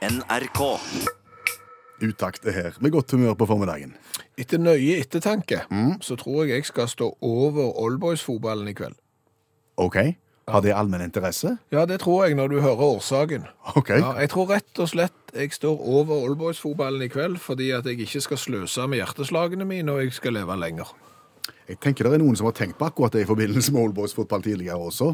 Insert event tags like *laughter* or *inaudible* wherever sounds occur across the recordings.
NRK. Utakt er her, med godt humør på formiddagen. Etter nøye ettertanke så tror jeg jeg skal stå over Oldboys-fotballen i kveld. OK? Har det allmenn interesse? Ja, det tror jeg når du hører årsaken. OK. Ja, jeg tror rett og slett jeg står over Oldboys-fotballen i kveld fordi at jeg ikke skal sløse med hjerteslagene mine, og jeg skal leve lenger. Jeg tenker det er noen som har tenkt på akkurat det i forbindelse med Oldboys fotball tidligere også.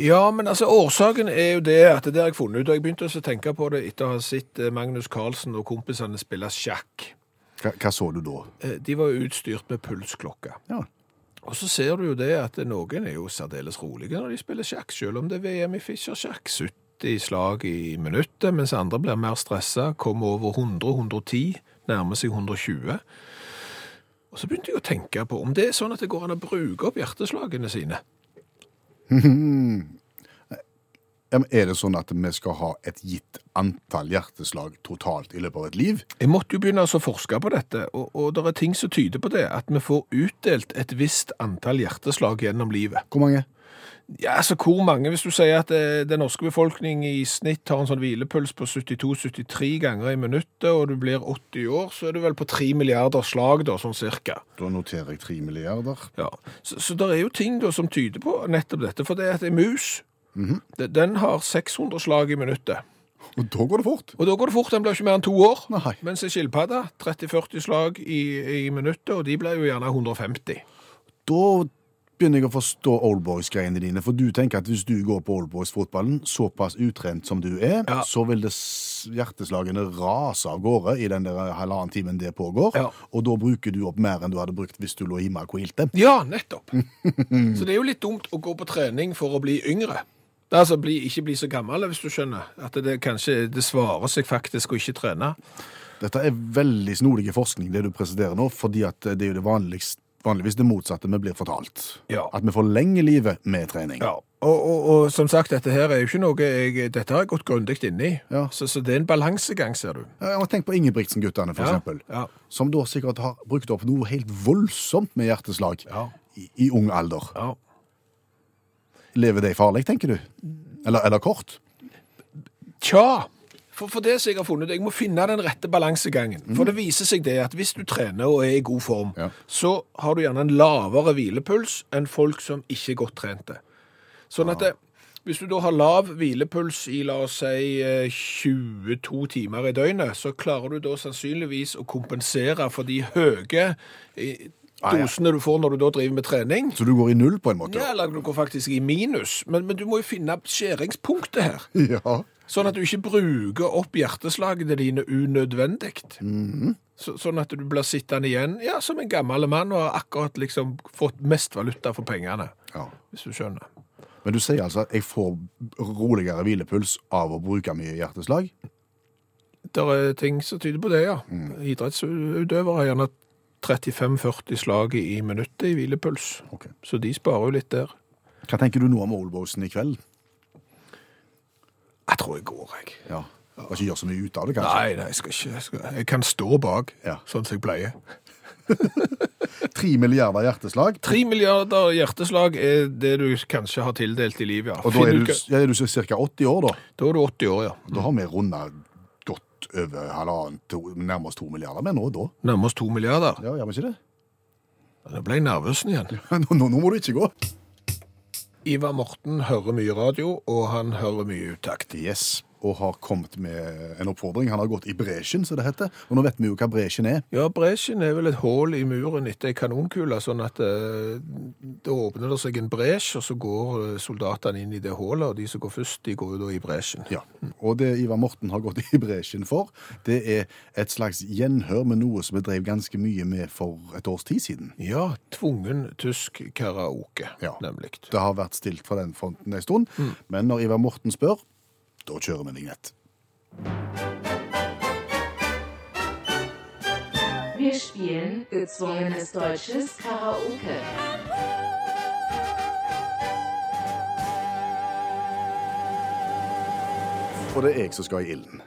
Ja, men altså, årsaken er jo det at det har jeg funnet ut, og jeg begynte å tenke på det etter å ha sett eh, Magnus Carlsen og kompisene spille sjakk. Hva, hva så du da? Eh, De var jo utstyrt med pulsklokke. Ja. Og så ser du jo det at noen er jo særdeles rolige når de spiller sjakk, selv om det er VM i Fischer-sjakk. 70 slag i minuttet, mens andre blir mer stressa, kommer over 100-110, nærmer seg 120. Og så begynte jeg å tenke på om det er sånn at det går an å bruke opp hjerteslagene sine. Ja, men Er det sånn at vi skal ha et gitt antall hjerteslag totalt i løpet av et liv? Jeg måtte jo begynne altså å forske på dette, og, og det er ting som tyder på det, at vi får utdelt et visst antall hjerteslag gjennom livet. Hvor mange? Ja, altså hvor mange? Hvis du sier at eh, den norske befolkning i snitt har en sånn hvilepuls på 72-73 ganger i minuttet, og du blir 80 år, så er du vel på 3 milliarder slag da, sånn cirka. Da noterer jeg 3 milliarder. Ja. Så, så det er jo ting da som tyder på nettopp dette, for det at en mus, de- den har 600 slag i minuttet. Og da går det fort. Og da går det fort, den blir ikke mer enn to år. Nei. Mens en skilpadde, 30-40 slag i, i minuttet, og de blir jo gjerne 150. Da begynner jeg å forstå Oldboys-greiene dine. For du tenker at hvis du går på Oldboys-fotballen, såpass utrent som du er, Ja. så vil det hjerteslagene rase av gårde i den der halvannen timen det pågår. Ja. Og da bruker du opp mer enn du hadde brukt hvis du lå hjemme og hvilte. Ja, nettopp. *laughs* Så det er jo litt dumt å gå på trening for å bli yngre. Det altså bli, ikke bli så gammel, hvis du skjønner. At det kanskje det svarer seg faktisk å ikke trene. Dette er veldig snodig forskning, det du presenterer nå, fordi at det er jo det vanligst, vanligvis det motsatte vi blir fortalt. Ja. At vi forlenger livet med trening. Ja, og, og, og som sagt, dette her er jo ikke noe jeg, dette har jeg gått grundig inn i. Ja. Så, så det er en balansegang, ser du. Ja, har tenkt på Ingebrigtsen-guttene, for eksempel. ja. Som da sikkert har brukt opp noe helt voldsomt med hjerteslag i, i ung alder. Ja. Lever de farlig, tenker du? Eller, eller kort? Tja, for, for det som jeg har funnet, jeg må finne den rette balansegangen. For det viser seg det at hvis du trener og er i god form, Ja. så har du gjerne en lavere hvilepuls enn folk som ikke er godt trente. Sånn at det, hvis du da har lav hvilepuls i, la oss si, eh, 22 timer i døgnet, så klarer du da sannsynligvis å kompensere for de høye eh, Ah, dosene du får når du da driver med trening. Så du går i null, på en måte? Ja, eller du går faktisk i minus. Men, men du må jo finne skjæringspunktet her. *laughs* Ja. Sånn at du ikke bruker opp hjerteslagene dine unødvendig. så, sånn at du blir sittende igjen ja, som en gammel mann og har akkurat liksom fått mest valuta for pengene, ja. hvis du skjønner. Men du sier altså at jeg får roligere hvilepuls av å bruke mye hjerteslag? Det er ting som tyder på det, ja. Idrettsutøvere har gjerne 35-40 slag i minuttet i hvilepuls, Okay. så de sparer jo litt der. Hva tenker du nå om olbosen i kveld? Jeg tror jeg går, jeg. Ja. Skal ikke gjøre så mye ut av det, kanskje? Nei, nei, jeg skal ikke. Jeg, skal, jeg kan stå bak, Ja. sånn som jeg pleier. *laughs* Tre milliarder hjerteslag, Tre milliarder hjerteslag er det du kanskje har tildelt i livet, ja. og da Finn er ut du, hva- ja, er du ca. 80 år, da. Da er du 80 år, ja. Da har vi runda godt over halvannen, to, nærmere to milliarder. Men nå, da? Nærmest to milliarder. Ja, gjør vi ikke det? Nå ble jeg nervøs igjen. *laughs* Nå, nå, nå må du ikke gå. Ivar Morten hører mye radio, og han hører mye utakt. Yes. Og har kommet med en oppfordring. Han har gått i bresjen, som det heter. Og nå vet vi jo hva bresjen er. Ja, bresjen er vel et hål i muren etter ei kanonkule, sånn at eh, da åpner det seg en bresj, og så går eh, soldatene inn i det hålet, og de som går først, de går jo da i bresjen. Ja, og det Ivar Morten har gått i bresjen for, det er et slags gjenhør med noe som vi drev ganske mye med for et års tid siden. Ja, tvungen tysk karaoke, Ja. nemlig. Det har vært stilt fra den fronten en stund, men når Ivar Morten spør, da kjører vi vignett. Wir spielen gezwungenes deutsches Karaoke. Og det er jeg som skal i ilden.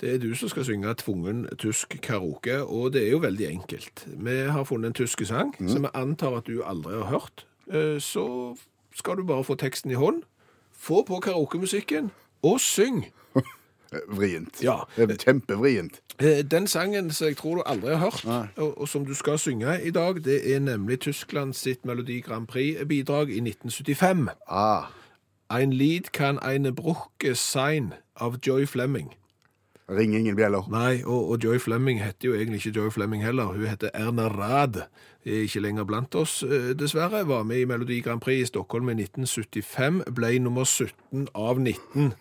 Det er du som skal synge tvungen tysk karaoke, og det er jo veldig enkelt. Vi har funnet en tysk sang som vi antar at du aldri har hørt. Eh, Så skal du bare få teksten i hånd, få på karaokemusikken og syng. *laughs* Vrient. Ja. Kjempevrient. Eh, Den sangen som jeg tror du aldri har hørt, og, og som du skal synge i dag, det er nemlig Tyskland sitt Melodi Grand Prix-bidrag i 1975. Ah, Ein Lied kan eine Bruche sein av Joy Fleming. ring ingen bjeller. Nei, og, og Joy Fleming heter jo egentlig ikke Joy Fleming heller. Hun heter Erna Rad. Er ikke lenger blant oss, eh, dessverre. Var med i Melodi Grand Prix i Stockholm i 1975. Ble nummer 17 av 19.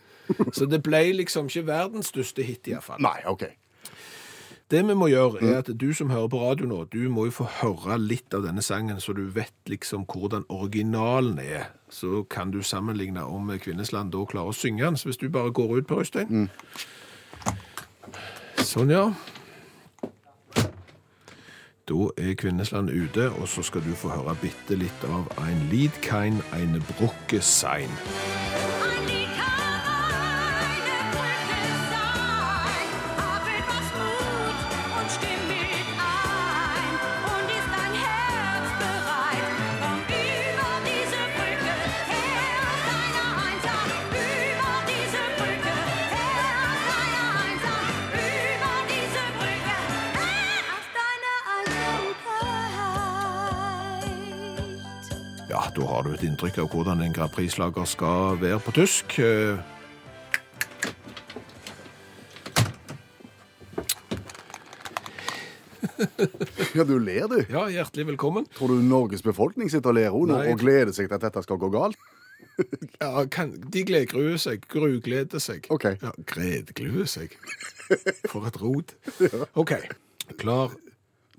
Så det ble liksom ikke verdens største hit, iallfall. Nei, OK. Det vi må gjøre, er at du som hører på radio nå, du må jo få høre litt av denne sangen, så du vet liksom hvordan originalen er. Så kan du sammenligne om Kvinnesland da klarer å synge den. Så hvis du bare går ut, Per Øystein. Sånn, ja. Da er Kvinnesland ute, og så skal du få høre bitte litt av Ein Liedkein, eine Brucke sein. Da har du et inntrykk av hvordan en Grand Prix-slager skal være på tysk. *laughs* Ja, du ler, du. Ja, hjertelig velkommen. Tror du Norges befolkning sitter og ler hun, Nei. og gleder seg til at dette skal gå galt? *laughs* Ja, kan, de gledgruer seg, grugleder seg. Ok. Ja, gredgluer seg. *laughs* For et rot. Ok, klar,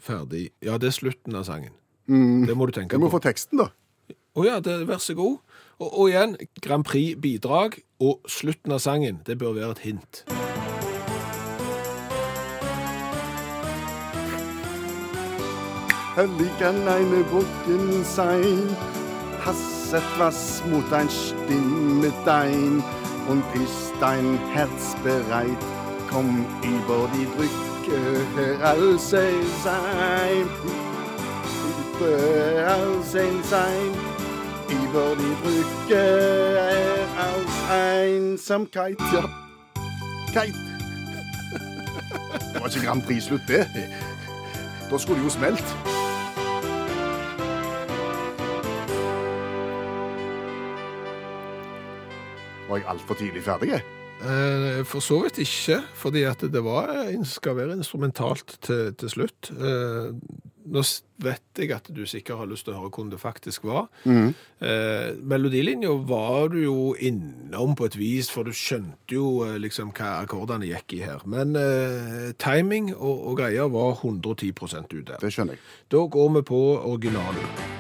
ferdig. Ja, det er slutten av sangen. Det må du tenke på. Du må få teksten, da. Å ja, det, vær så god. Og, og igjen, Grand Prix-bidrag og slutten av sangen, det bør være et hint. Hellig kann eine Brücken sein, hast etwas Mut, ein Stimme dein, und ist dein Herz bereit, komm über die Brücke heraus sein, heraus sein, über bruker, er heraus Einsamkeit, ja, Keit. Det var ikke Grand Prix-slutt, det. Da skulle det jo smelt. Var jeg altfor tidlig ferdig? Eh, For så vidt ikke, fordi at det var, skal være instrumentalt til, til slutt. Eh, Nå vet jeg at du sikkert har lyst til å høre hvordan det faktisk var. Eh, melodilinja var du jo innom på et vis, for du skjønte jo eh, liksom hva akkordene gikk i her. Men eh, timing og, og greier var 110% ute. Det skjønner jeg. Da går vi på originalen.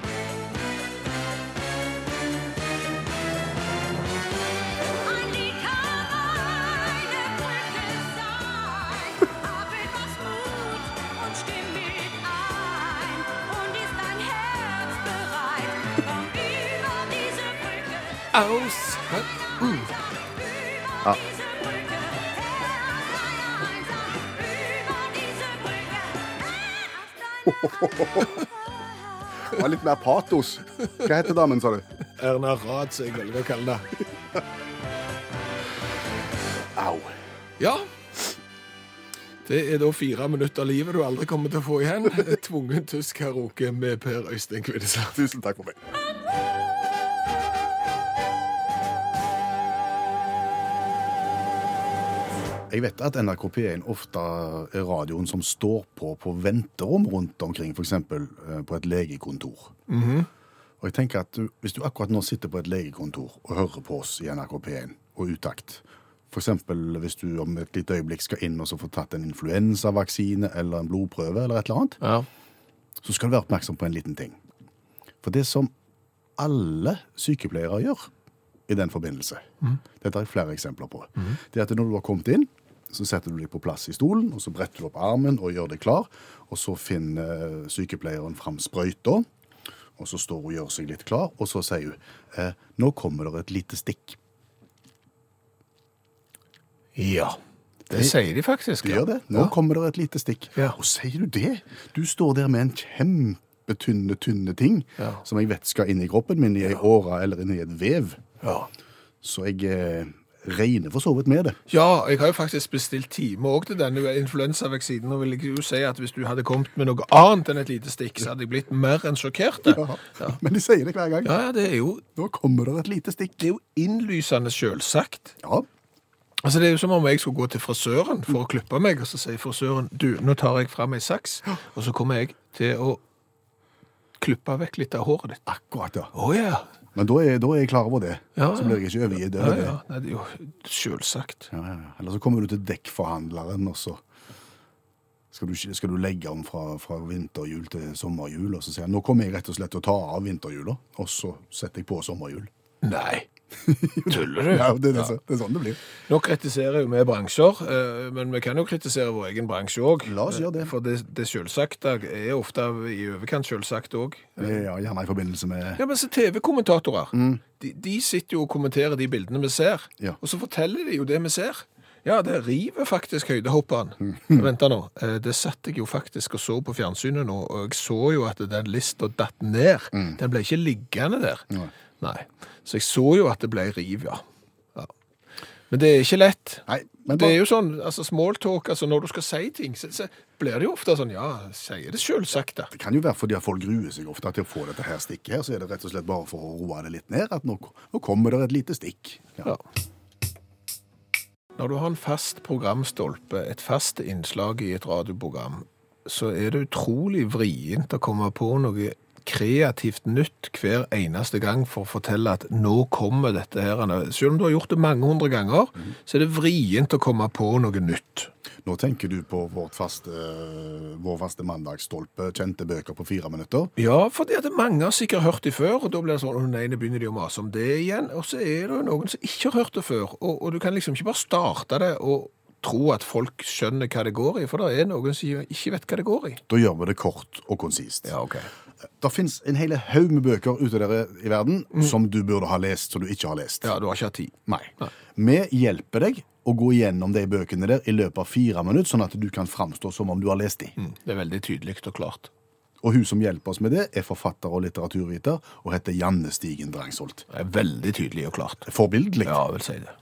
Det var litt mer patos. Hva heter damen, sa du? Erna Rad, som jeg velger å kalle det. Au. Ja. Det er da fire minutter av livet du aldri kommer til å få igjen. Tvungen tysk karaoke med Per Øystein Kvindesland. Tusen takk for meg. Jeg vet at NRK P1 ofte er radioen som står på på venterom rundt omkring, f.eks. på et legekontor. Og jeg tenker at du, Hvis du akkurat nå sitter på et legekontor og hører på oss i NRK P1 og utakt, f.eks. hvis du om et lite øyeblikk skal inn og så få tatt en influensavaksine eller en blodprøve, eller et eller annet, Ja. så skal du være oppmerksom på en liten ting. For det som alle sykepleiere gjør i den forbindelse, dette har jeg flere eksempler på, det er at når du har kommet inn, så setter du deg på plass i stolen, og så bretter du opp armen og gjør deg klar, og så finner sykepleieren fram sprøyta, og så står hun og gjør seg litt klar, og så sier hun, eh, nå kommer det et lite stikk. ja. Det sier de faktisk. Det ja. gjør det. Nå Ja. kommer det et lite stikk. Ja. Og sier du det? Du står der med en kjempetynne, tynne ting, Ja. som jeg vet skal inn i kroppen min, i ei åre eller inn i et vev. Ja. Så jeg, eh, regner for så vidt med det. Ja, jeg har jo faktisk bestilt time òg til denne influensavaksinen. Og vil jeg jo si at hvis du hadde kommet med noe annet enn et lite stikk, så hadde jeg blitt mer enn sjokkert. Ja. Men de sier det hver gang. ja, det er jo, Nå kommer det et lite stikk. det er jo innlysende selvsagt. Ja, Altså, det er jo som om jeg skulle gå til frisøren for å klippe meg, og så sier frisøren, du, nå tar jeg frem ei saks, og så kommer jeg til å klippe vekk litt av håret ditt. akkurat ja. Å ja. Men da er, da er jeg klar over det. Ja, så blir jeg ikke overgitt Ja, det. ja. Nei, det er jo selvsagt. Ja, ja, ja. Eller så kommer du til dekkforhandleren, og så skal du, skal du legge om fra, fra vinterhjul til sommerhjul, og så sier han, nå kommer jeg rett og slett til å ta av vinterhjula, og så setter jeg på sommerhjul. Nei. *laughs* Tuller du? Ja, det, det, ja. det er sånn det blir. Nå kritiserer jo vi bransjer, eh, men vi kan jo kritisere vår egen bransje òg. La oss gjøre det. For det, det selvsagte er ofte i overkant selvsagt òg. Ja, gjerne i forbindelse med Ja, men så TV-kommentatorer. De, de sitter jo og kommenterer de bildene vi ser, Ja. og så forteller de jo det vi ser. Ja, det river faktisk høydehopperen. *laughs* Vent da nå. Eh, Det satt jeg jo faktisk og så på fjernsynet nå, og jeg så jo at den lista datt ned. Den ble ikke liggende der. Nei. Nei. Så jeg så jo at det ble riv, ja. ja. Men det er ikke lett. Nei, men Det er jo sånn, altså smalltalk, altså når du skal si ting, så, så blir det jo ofte sånn, ja, sier det selvsagt da. det kan jo være fordi at folk gruer seg ofte til å få dette her stikket her, så er det rett og slett bare for å roe det litt ned, at nå, nå kommer det et lite stikk. Ja. Ja. Når du har en fast programstolpe, et fast innslag i et radioprogram, så er det utrolig vrient å komme på noe kreativt nytt hver eneste gang for å fortelle at nå kommer dette her. Selv om du har gjort det mange hundre ganger, så er det vrient å komme på noe nytt. Nå tenker du på vårt faste, vår faste mandagsstolpe, kjente bøker på fire minutter. Ja, for det er mange har sikkert hørt det før, og da blir det sånn, å nei, nå begynner de å mase om det igjen, og så er det noen som ikke har hørt det før, og, og du kan liksom ikke bare starte det og tro at folk skjønner hva det går i, for det er noen som ikke vet hva det går i. Da gjør vi det kort og konsist. Ja, ok. Det finnes en hel haug med bøker ute der i verden som du burde ha lest, som du ikke har lest. Ja, du har ikke hatt tid. Nei. Nei. Vi hjelper deg å gå gjennom de bøkene der i løpet av fire minutter, sånn at du kan framstå som om du har lest de. Mm, Det er veldig tydelig og klart. Og hun som hjelper oss med det, er forfatter og litteraturviter, og heter Janne Stigen Drangsholt. Det er veldig tydelig og klart. Forbildelig. Ja, jeg vil si det.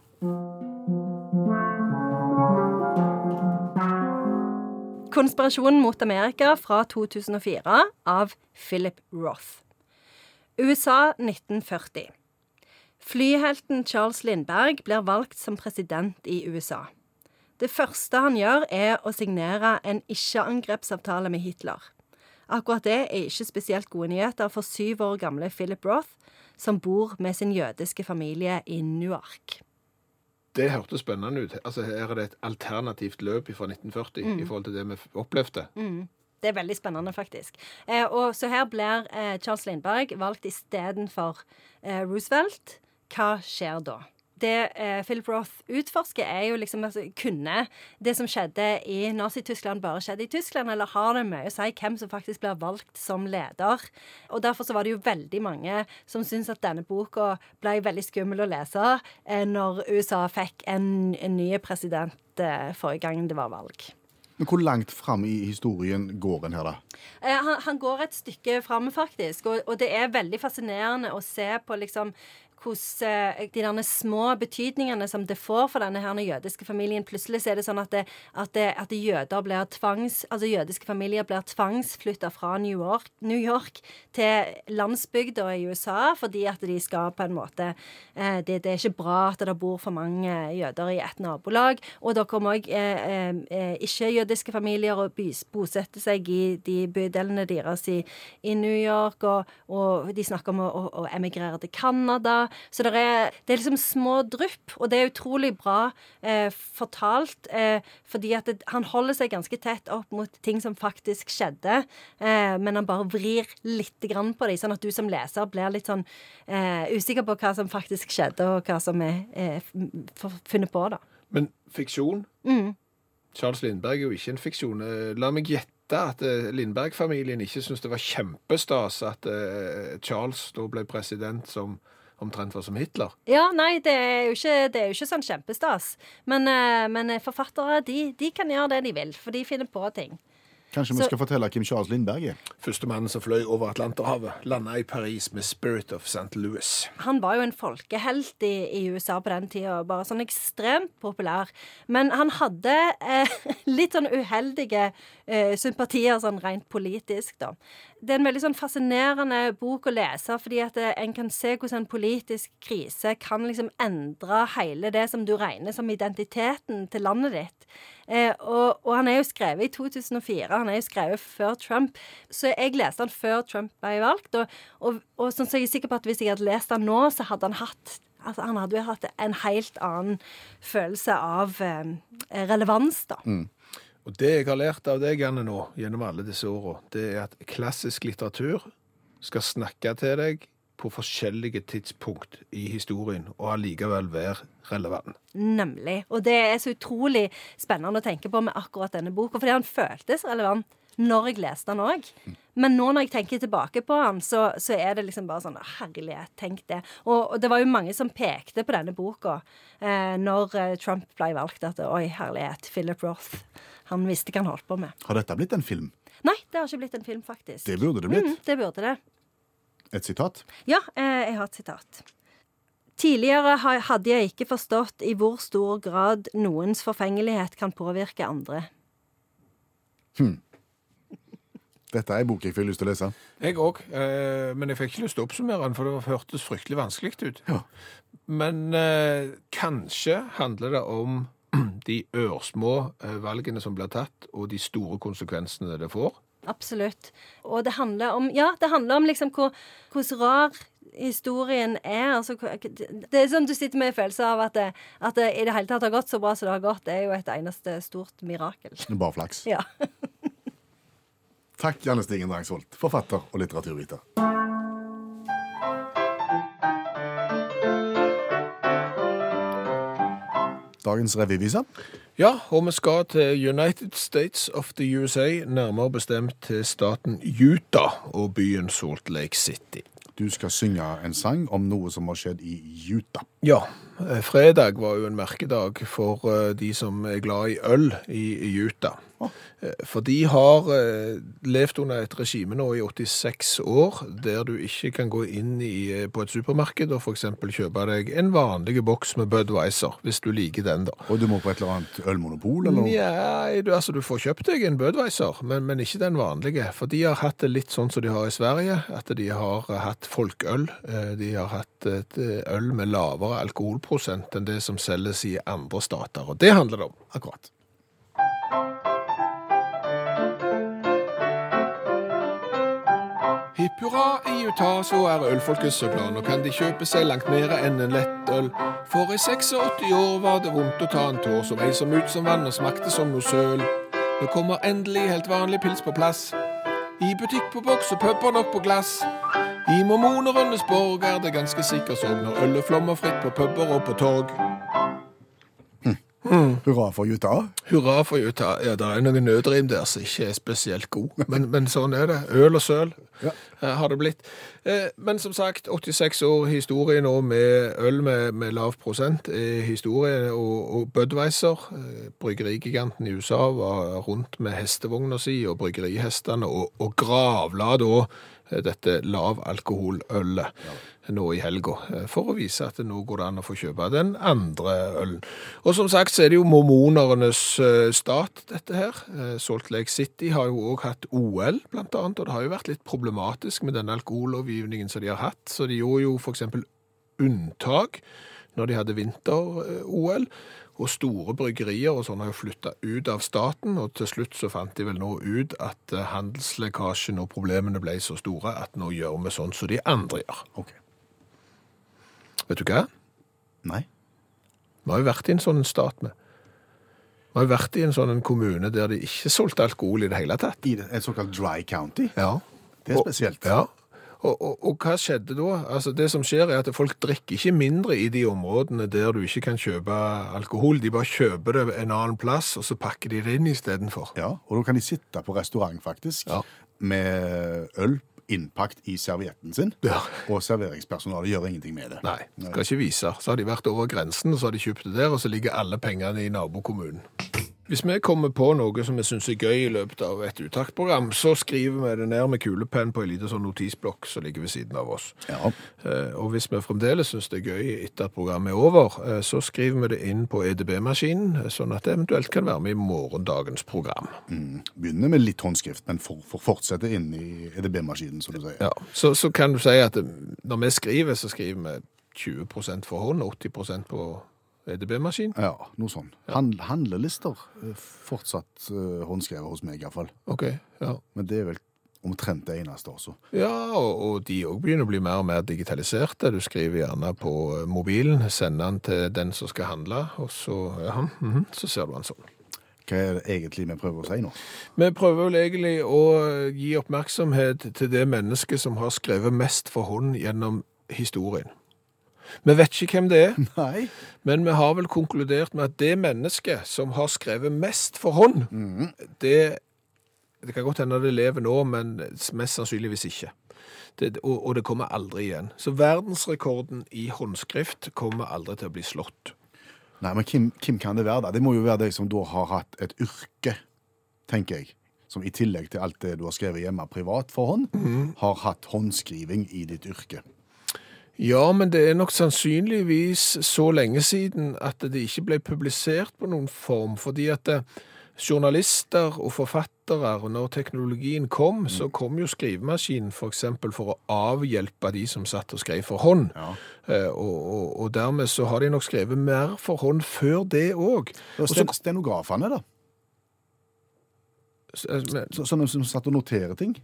Konspirasjonen mot Amerika fra 2004 av Philip Roth. USA 1940. Flyhelten Charles Lindberg blir valgt som president i USA. Det første han gjør, er å signere en ikke-angrepsavtale med Hitler. Akkurat det er ikke spesielt gode nyheter for syv år gamle Philip Roth, som bor med sin jødiske familie i Newark. Det hørtes spennende ut. Altså, her er det et alternativt løp fra 1940 i forhold til det vi opplevde. Det er veldig spennende, faktisk. Eh, og så her blir eh, Charles Lindberg valgt istedenfor eh, Roosevelt. Hva skjer da? Det eh, Philip Roth utforsker, er jo liksom altså, Kunne det som skjedde i Nazi-Tyskland, bare skjedd i Tyskland, eller har det mye å si hvem som faktisk blir valgt som leder? Og Derfor så var det jo veldig mange som syntes at denne boka ble veldig skummel å lese eh, når USA fikk en, en ny president eh, forrige gang det var valg. Men hvor langt fram i historien går en her, da? Eh, Han, han går et stykke fram, faktisk. Og, og det er veldig fascinerende å se på liksom hvordan eh, de små betydningene som det får for denne her jødiske familien. Plutselig er det sånn at, det, at, det, at jøder blir tvangs, altså jødiske familier blir tvangsflytta fra New York, New York til landsbygda i USA fordi at de skal på en måte eh, det, det er ikke bra at det bor for mange jøder i et nabolag. Og da kommer òg eh, eh, ikke-jødiske familier og bosetter seg i de bydelene deres i, i New York, og, og de snakker om å, å, å emigrere til Canada. Så det er, det er liksom små drypp, og det er utrolig bra eh, fortalt, eh, fordi at det, han holder seg ganske tett opp mot ting som faktisk skjedde, eh, men han bare vrir litt grann på dem, sånn at du som leser blir litt sånn eh, usikker på hva som faktisk skjedde, og hva som er eh, funnet på, da. Men fiksjon? Charles Lindberg er jo ikke en fiksjon. Eh, La meg gjette at Lindberg-familien ikke syntes det var kjempestas at Charles da ble president som omtrent var som Hitler. Ja, nei, det er jo ikke, det er jo ikke sånn kjempestas. Men, eh, men forfattere, de, de kan gjøre det de vil, for de finner på ting. Kanskje vi skal fortelle Kim Charles Lindberg Førstemannen Første mannen som fløy over Atlanterhavet, landa i Paris med Spirit of St. Louis. Han var jo en folkehelt i, i USA på den tida, bare sånn ekstremt populær. Men han hadde eh, *laughs* litt sånn uheldige eh, sympatier sånn rent politisk, da. Det er en veldig sånn fascinerende bok å lese, fordi at eh, en kan se hvordan en politisk krise kan liksom endre hele det som du regner som identiteten til landet ditt. Eh, og, og han er jo skrevet i 2004, han er jo skrevet før Trump. Så jeg leste han før Trump ble valgt, og, og, og sånn så jeg sikker på at hvis jeg hadde lest han nå, så hadde han hatt Altså, han hadde jo hatt en helt annen følelse av eh, relevans, da. Og det jeg har lært av deg, Anne, nå, gjennom alle disse åra, det er at klassisk litteratur skal snakke til deg på forskjellige tidspunkt i historien, og allikevel være relevant. Nemlig. Og det er så utrolig spennende å tenke på med akkurat denne boka, fordi han føltes relevant når jeg leste den òg. Men nå når jeg tenker tilbake på han, så, så er det liksom bare sånn Herlighet, tenk det. Og, og det var jo mange som pekte på denne boka eh, når eh, Trump ble valgt, at oi, herlighet, Philip Roth. Han visste hva han holdt på med. Har dette blitt en film? Nei, det har ikke blitt en film, faktisk. Det burde det blitt. Mm, det burde det. Et sitat? Ja, eh, jeg har et sitat. Tidligere hadde jeg ikke forstått i hvor stor grad noens forfengelighet kan påvirke andre. Dette er en bok jeg fikk lyst til å lese. Jeg òg, eh, men jeg fikk ikke lyst til å oppsummere den, for det hørtes fryktelig vanskelig ut. Ja. Men eh, kanskje handler det om *clears throat* de ørsmå eh, valgene som blir tatt, og de store konsekvensene det får. Absolutt. Og det handler om Ja, det handler om liksom hvor, hvordan rar historien er. Altså, det er sånn du sitter med en følelse av at det, at det i det hele tatt har gått så bra som det har gått. Det er jo et eneste stort mirakel. Bare flaks. Ja. *laughs* Takk, Janne Stigen Drangsholt, forfatter og litteraturviter. Dagens revyvise. Ja, og vi skal til United States of the USA, nærmere bestemt til staten Utah og byen Salt Lake City. Du skal synge en sang om noe som har skjedd i Utah. Ja, eh, fredag var jo en merkedag for eh, de som er glad i øl i Utah. Eh, For de har eh, levd under et regime nå i 86 år, der du ikke kan gå inn i, eh, på et supermarked og eksempel kjøpe deg en vanlig boks med Budweiser, hvis du liker den da. Og du må på et eller annet ølmonopol, eller noe? Ja, du, altså du får kjøpt deg en Budweiser, men, men ikke den vanlige. For de har hatt det litt sånn som de har i Sverige, at de har hatt folkeøl. Eh, De har hatt et øl med lavere alkoholprosent enn det som selges i andre stater. Og det handler det om. Akkurat. Hipp hurra, i Utah så er ølfolket glad. Nå kan de kjøpe seg langt mer enn en lettøl. For i 86 år var det vondt å ta en tår som ei som ut som vann og smakte som noe søl. Nå kommer endelig helt vanlig pils på plass. I butikk på boks og puber nok på glass. I mormonernes borg er det ganske sikkert sånn når ølet flommer fritt på puber og på torg. Hurra for Utah. Hurra for Utah. Ja, det er noen nødrim der som ikke er spesielt god, men, men sånn er det. Øl og søl Ja. eh, har det blitt. Eh, men som sagt, 86 år historie nå med øl med, med lav prosent er historie, og, og Budweiser, eh, bryggerigiganten i USA, var rundt med hestevogna si og bryggerihestene, og, og gravla da dette lavalkoholølet nå i helga, eh, for å vise at nå går det an å få kjøpe den andre ølen. Og som sagt så er det jo mormonernes eh, stat, dette her. Eh, Salt Lake City har jo òg hatt OL, blant annet, og det har jo vært litt problematisk med den alkohollovgivningen som de har hatt, så de gjorde jo eksempel unntak når de hadde vinter-OL. Og store bryggerier og sånn har jo flytta ut av staten, og til slutt så fant de vel nå ut at handelslekkasjen og problemene ble så store at nå gjør vi sånn som de andre gjør. Ok. Vet du hva? Nei. Vi har jo vært i en sånn stat med. Vi har jo vært i en sånn kommune der de ikke solgte alkohol i det hele tatt. I det- et såkalt dry county. Ja. Det er spesielt. Ja. Og, og, og hva skjedde da? Altså Det som skjer er at folk drikker ikke mindre i de områdene der du ikke kan kjøpe alkohol. De bare kjøper det en annen plass, og så pakker de det inn istedenfor. Ja, og da kan de sitte på restaurant faktisk, Ja. med øl innpakt i servietten sin, Ja. og serveringspersonalet gjør ingenting med det. Nei, skal ikke vise. Så har de vært over grensen, og så har de kjøpt det der, og så ligger alle pengene i nabokommunen. Hvis vi kommer på noe som vi syns er gøy i løpet av et uttaktprogram, så skriver vi det ned med kulepenn på en liten sånn notisblokk som ligger ved siden av oss. Ja. Eh, Og hvis vi fremdeles syns det er gøy etter at programmet er over, eh, så skriver vi det inn på EDB-maskinen, eh, sånn at det eventuelt kan være med i morgendagens program. Begynner med litt håndskrift, men for, for fortsette inn i EDB-maskinen, som du sier. Ja, så, så kan du si at når vi skriver, så skriver vi 20 for hånd, 80% på EDB-maskin. Ja, noe sånn. Han, handlelister er fortsatt uh, håndskrevet hos meg, iallfall. Ok, ja. Men det er vel omtrent det eneste også. Ja, og, og de òg begynner å bli mer og mer digitaliserte. Du skriver gjerne på eh, mobilen, sender den til den som skal handle, og så, ja, mhm, så ser du den sånn. Hva er det egentlig vi prøver å si nå? Vi prøver vel egentlig å gi oppmerksomhet til det mennesket som har skrevet mest for hånd gjennom historien. Vi vet ikke hvem det er, *laughs* Nei. men vi har vel konkludert med at det mennesket som har skrevet mest for hånd, det, det kan godt hende det lever nå, men mest sannsynligvis ikke. Det, og, og det kommer aldri igjen. Så verdensrekorden i håndskrift kommer aldri til å bli slått. Nei, men hvem, hvem kan det være da? Det må jo være de som da har hatt et yrke, tenker jeg. Som i tillegg til alt det du har skrevet hjemme privat for hånd, har hatt håndskriving i ditt yrke. Ja, men det er nok sannsynligvis så lenge siden at det ikke ble publisert på noen form, fordi at eh, journalister og forfattere, når teknologien kom, så kom jo skrivemaskinen for eksempel for å avhjelpe de som satt og skrev for hånd. Ja. Eh, og, og, og dermed så har de nok skrevet mer for hånd før det òg. Og sten, stenografene, da? eh, sånne som satt og noterer ting?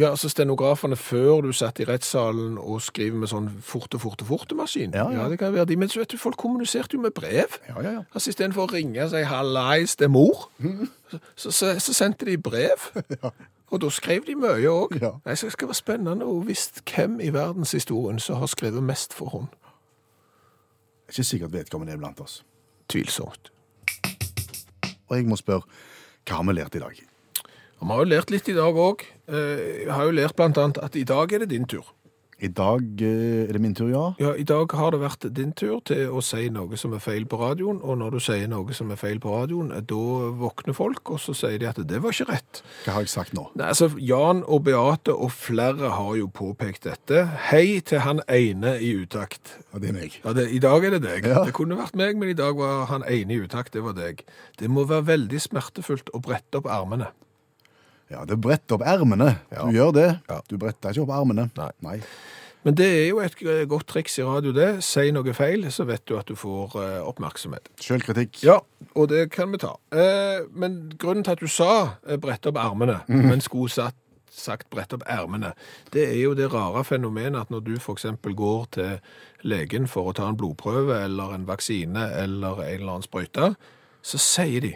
Ja, altså stenografene før du satt i rettssalen og skriver med sånn forte, forte, forte-maskin. Ja, ja. ja, det kan være de. Men så vet du, folk kommuniserte jo med brev. Ja, ja, ja. Altså Istedenfor å ringe og si 'hallais, det er mor', *laughs* så, så, så sendte de brev. *laughs* ja. Og da skrev de mye òg. Ja. Nei, Så det skal være spennende å visst hvem i verdenshistorien som har skrevet mest for hånd. Det er ikke sikkert vedkommende er blant oss. Tvilsomt. Og jeg må spørre, hva har vi lært i dag? Vi har jo lært litt i dag òg. Jeg har jo lært blant annet at i dag er det din tur. I dag eh, er det min tur, ja. Ja, I dag har det vært din tur til å si noe som er feil på radioen, og når du sier noe som er feil på radioen, da våkner folk, og så sier de at det var ikke rett. Hva har jeg sagt nå? Nei, altså, Jan og Beate og flere har jo påpekt dette. Hei til han ene i utakt. Ja, det er meg. Ja, det, I dag er det deg. Ja. Det kunne vært meg, men i dag var han ene i utakt. Det var deg. Det må være veldig smertefullt å brette opp armene. Ja, det bretter opp ermene. Ja. Du gjør det. Ja. Du bretter ikke opp armene. Nei. Nei. Men det er jo et godt triks i radio, det. Si noe feil, så vet du at du får eh, oppmerksomhet. Selvkritikk. Ja, og det kan vi ta. Eh, men grunnen til at du sa eh, brette opp armene, men skulle satt, sagt brette opp ermene, det er jo det rare fenomenet at når du eksempel går til legen for å ta en blodprøve eller en vaksine eller en eller annen sprøyte, så sier de,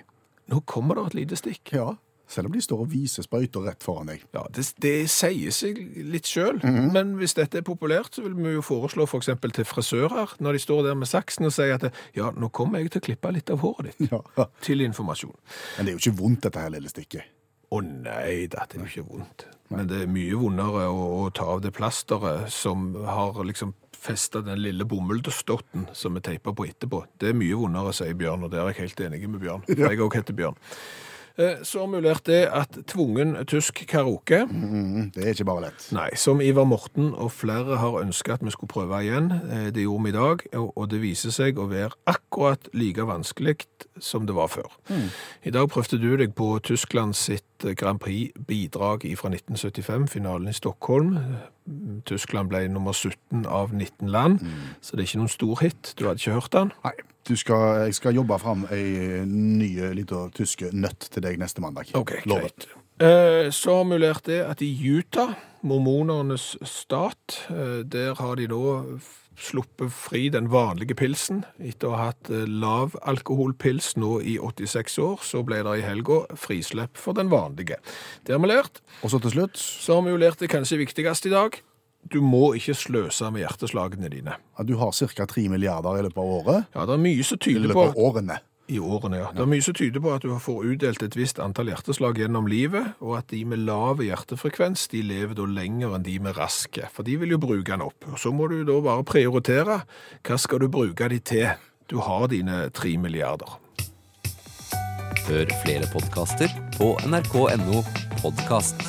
nå kommer det et lite stikk. Ja. Selv om de står og viser sprøyter rett foran deg. Ja, det, det sier seg litt sjøl, men hvis dette er populært, så vil vi jo foreslå f.eks. til frisører, når de står der med saksen og sier at ja, nå kommer jeg til å klippe litt av håret ditt, Ja. til informasjon. Men det er jo ikke vondt, dette her lille stikket. Å nei da, det er jo ikke vondt. Men det er mye vondere å, å ta av det plasteret som har liksom festa den lille bomullsdotten som vi teipa på etterpå. Det er mye vondere, sier Bjørn, og der er jeg helt enig med Bjørn. For jeg òg heter Bjørn. Eh, Så vi det at tvungen tysk karaoke Mm, det er ikke bare lett. Nei, som Ivar Morten og flere har ønsket at vi skulle prøve igjen. Eh, Det gjorde vi i dag, og det viser seg å være akkurat like vanskelig som det var før. I dag prøvde du deg på Tyskland sitt eh, Grand Prix-bidrag fra 1975, finalen i Stockholm. Tyskland ble nummer 17 av 19 land, så det er ikke noen stor hit. Du hadde ikke hørt den? Nei, skal, jeg skal jobbe fram ei ny liten tysk nøtt til deg neste mandag. Ok, greit. Eh, Så har vi lært det at i Utah, mormonernes stat, eh, der har de nå sluppet fri den vanlige pilsen. Etter å ha hatt eh, lav alkoholpils nå i 86 år, så ble det i helga frislepp for den vanlige. Det har vi lært. Og så til slutt, Så har vi jo lært det kanskje viktigste i dag. Du må ikke sløse med hjerteslagene dine. at du har ca. 3 milliarder i løpet av året. Ja, det er mye som I tyder løpet på av årene. I årene, ja. Det er mye som tyder på at du får utdelt et visst antall hjerteslag gjennom livet, og at de med lav hjertefrekvens, de lever da lenger enn de med raske, for de vil jo bruke den opp. Og så må du da bare prioritere. Hva skal du bruke de til? Du har dine tre milliarder. Hør flere podkaster på nrk.no podkast.